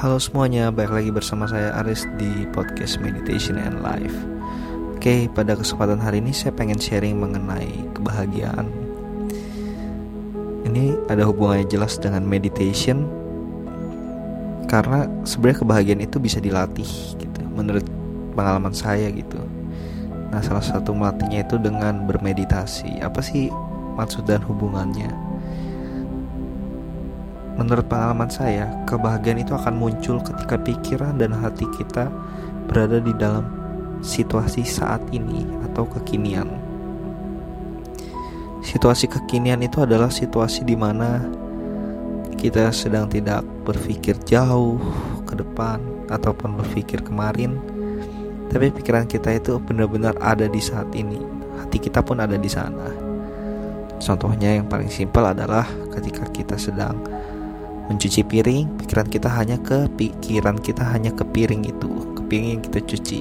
Halo semuanya, balik lagi bersama saya Aris di podcast Meditation and Life. Oke, pada kesempatan hari ini saya pengen sharing mengenai kebahagiaan. Ini ada hubungannya jelas dengan meditation karena sebenarnya kebahagiaan itu bisa dilatih gitu menurut pengalaman saya gitu. Nah, salah satu melatihnya itu dengan bermeditasi. Apa sih maksud dan hubungannya? Menurut pengalaman saya, kebahagiaan itu akan muncul ketika pikiran dan hati kita berada di dalam situasi saat ini atau kekinian. Situasi kekinian itu adalah situasi di mana kita sedang tidak berpikir jauh ke depan ataupun berpikir kemarin, tapi pikiran kita itu benar-benar ada di saat ini. Hati kita pun ada di sana. Contohnya yang paling simpel adalah ketika kita sedang mencuci piring pikiran kita hanya ke pikiran kita hanya ke piring itu ke piring yang kita cuci.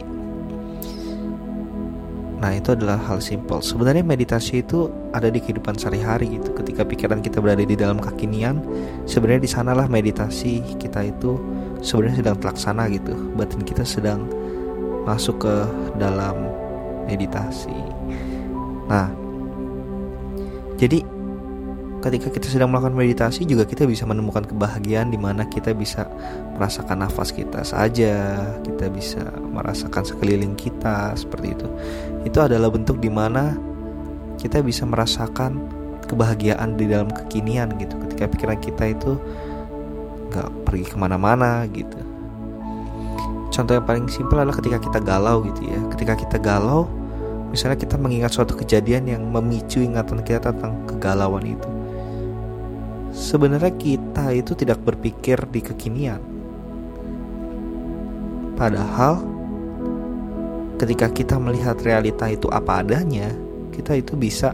Nah itu adalah hal simpel. Sebenarnya meditasi itu ada di kehidupan sehari-hari gitu. Ketika pikiran kita berada di dalam kekinian sebenarnya di sanalah meditasi kita itu sebenarnya sedang terlaksana gitu. Batin kita sedang masuk ke dalam meditasi. Nah jadi ketika kita sedang melakukan meditasi juga kita bisa menemukan kebahagiaan di mana kita bisa merasakan nafas kita saja, kita bisa merasakan sekeliling kita seperti itu. Itu adalah bentuk di mana kita bisa merasakan kebahagiaan di dalam kekinian gitu. Ketika pikiran kita itu nggak pergi ke mana-mana gitu. Contoh yang paling simpel adalah ketika kita galau gitu ya. Ketika kita galau, misalnya kita mengingat suatu kejadian yang memicu ingatan kita tentang kegalauan itu sebenarnya kita itu tidak berpikir di kekinian. Padahal ketika kita melihat realita itu apa adanya, kita itu bisa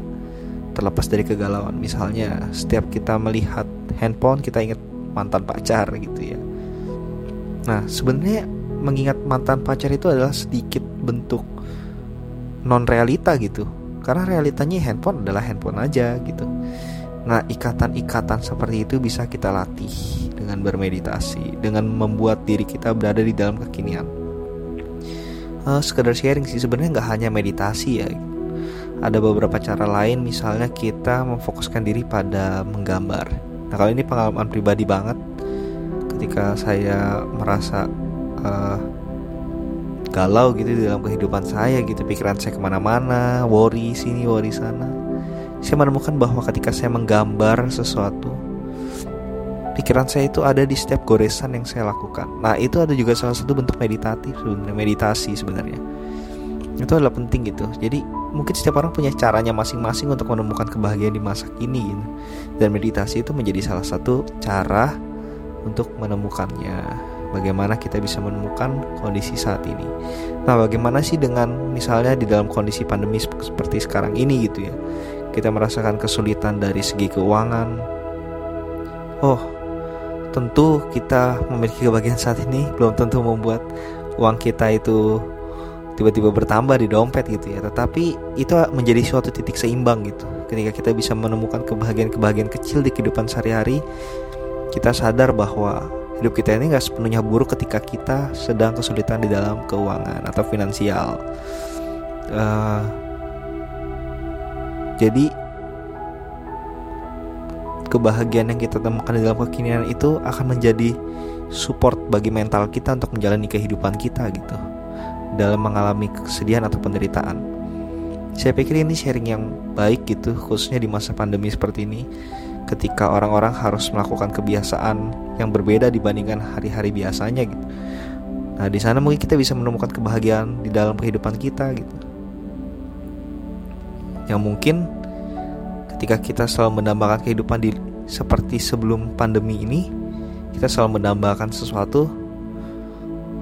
terlepas dari kegalauan. Misalnya, setiap kita melihat handphone, kita ingat mantan pacar gitu ya. Nah, sebenarnya mengingat mantan pacar itu adalah sedikit bentuk non realita gitu. Karena realitanya handphone adalah handphone aja gitu. Nah, ikatan-ikatan seperti itu bisa kita latih dengan bermeditasi, dengan membuat diri kita berada di dalam kekinian. Uh, sekedar sharing sih sebenarnya nggak hanya meditasi ya. Ada beberapa cara lain, misalnya kita memfokuskan diri pada menggambar. Nah, kalau ini pengalaman pribadi banget, ketika saya merasa uh, galau gitu di dalam kehidupan saya gitu, pikiran saya ke mana-mana, worry sini, worry sana saya menemukan bahwa ketika saya menggambar sesuatu pikiran saya itu ada di setiap goresan yang saya lakukan. Nah, itu ada juga salah satu bentuk meditatif sebenarnya, meditasi sebenarnya. Itu adalah penting gitu. Jadi, mungkin setiap orang punya caranya masing-masing untuk menemukan kebahagiaan di masa kini gitu. Dan meditasi itu menjadi salah satu cara untuk menemukannya. Bagaimana kita bisa menemukan kondisi saat ini. Nah, bagaimana sih dengan misalnya di dalam kondisi pandemi seperti sekarang ini gitu ya kita merasakan kesulitan dari segi keuangan. Oh, tentu kita memiliki kebahagiaan saat ini belum tentu membuat uang kita itu tiba-tiba bertambah di dompet gitu ya. Tetapi itu menjadi suatu titik seimbang gitu. Ketika kita bisa menemukan kebahagiaan-kebahagiaan kecil di kehidupan sehari-hari, kita sadar bahwa hidup kita ini gak sepenuhnya buruk ketika kita sedang kesulitan di dalam keuangan atau finansial. Uh, jadi kebahagiaan yang kita temukan di dalam kekinian itu akan menjadi support bagi mental kita untuk menjalani kehidupan kita gitu dalam mengalami kesedihan atau penderitaan. Saya pikir ini sharing yang baik gitu khususnya di masa pandemi seperti ini ketika orang-orang harus melakukan kebiasaan yang berbeda dibandingkan hari-hari biasanya gitu. Nah, di sana mungkin kita bisa menemukan kebahagiaan di dalam kehidupan kita gitu yang mungkin ketika kita selalu mendambakan kehidupan di seperti sebelum pandemi ini kita selalu mendambakan sesuatu.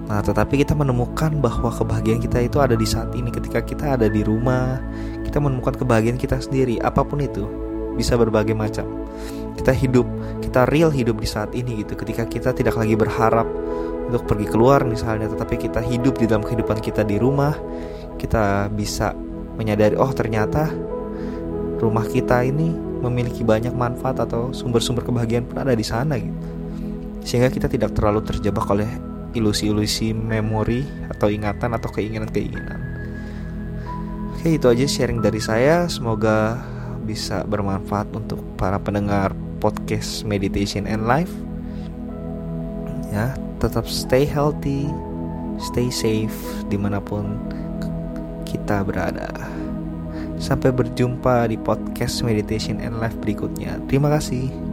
Nah tetapi kita menemukan bahwa kebahagiaan kita itu ada di saat ini. Ketika kita ada di rumah kita menemukan kebahagiaan kita sendiri. Apa pun itu bisa berbagai macam. Kita hidup kita real hidup di saat ini gitu. Ketika kita tidak lagi berharap untuk pergi keluar misalnya tetapi kita hidup di dalam kehidupan kita di rumah kita bisa menyadari oh ternyata rumah kita ini memiliki banyak manfaat atau sumber-sumber kebahagiaan pun ada di sana gitu. sehingga kita tidak terlalu terjebak oleh ilusi-ilusi memori atau ingatan atau keinginan-keinginan. Oke, itu aja sharing dari saya. Semoga bisa bermanfaat untuk para pendengar podcast Meditation and Life. Ya, tetap stay healthy, stay safe di mana pun kita berada. Sampai berjumpa di podcast Meditation and Life berikutnya. Terima kasih.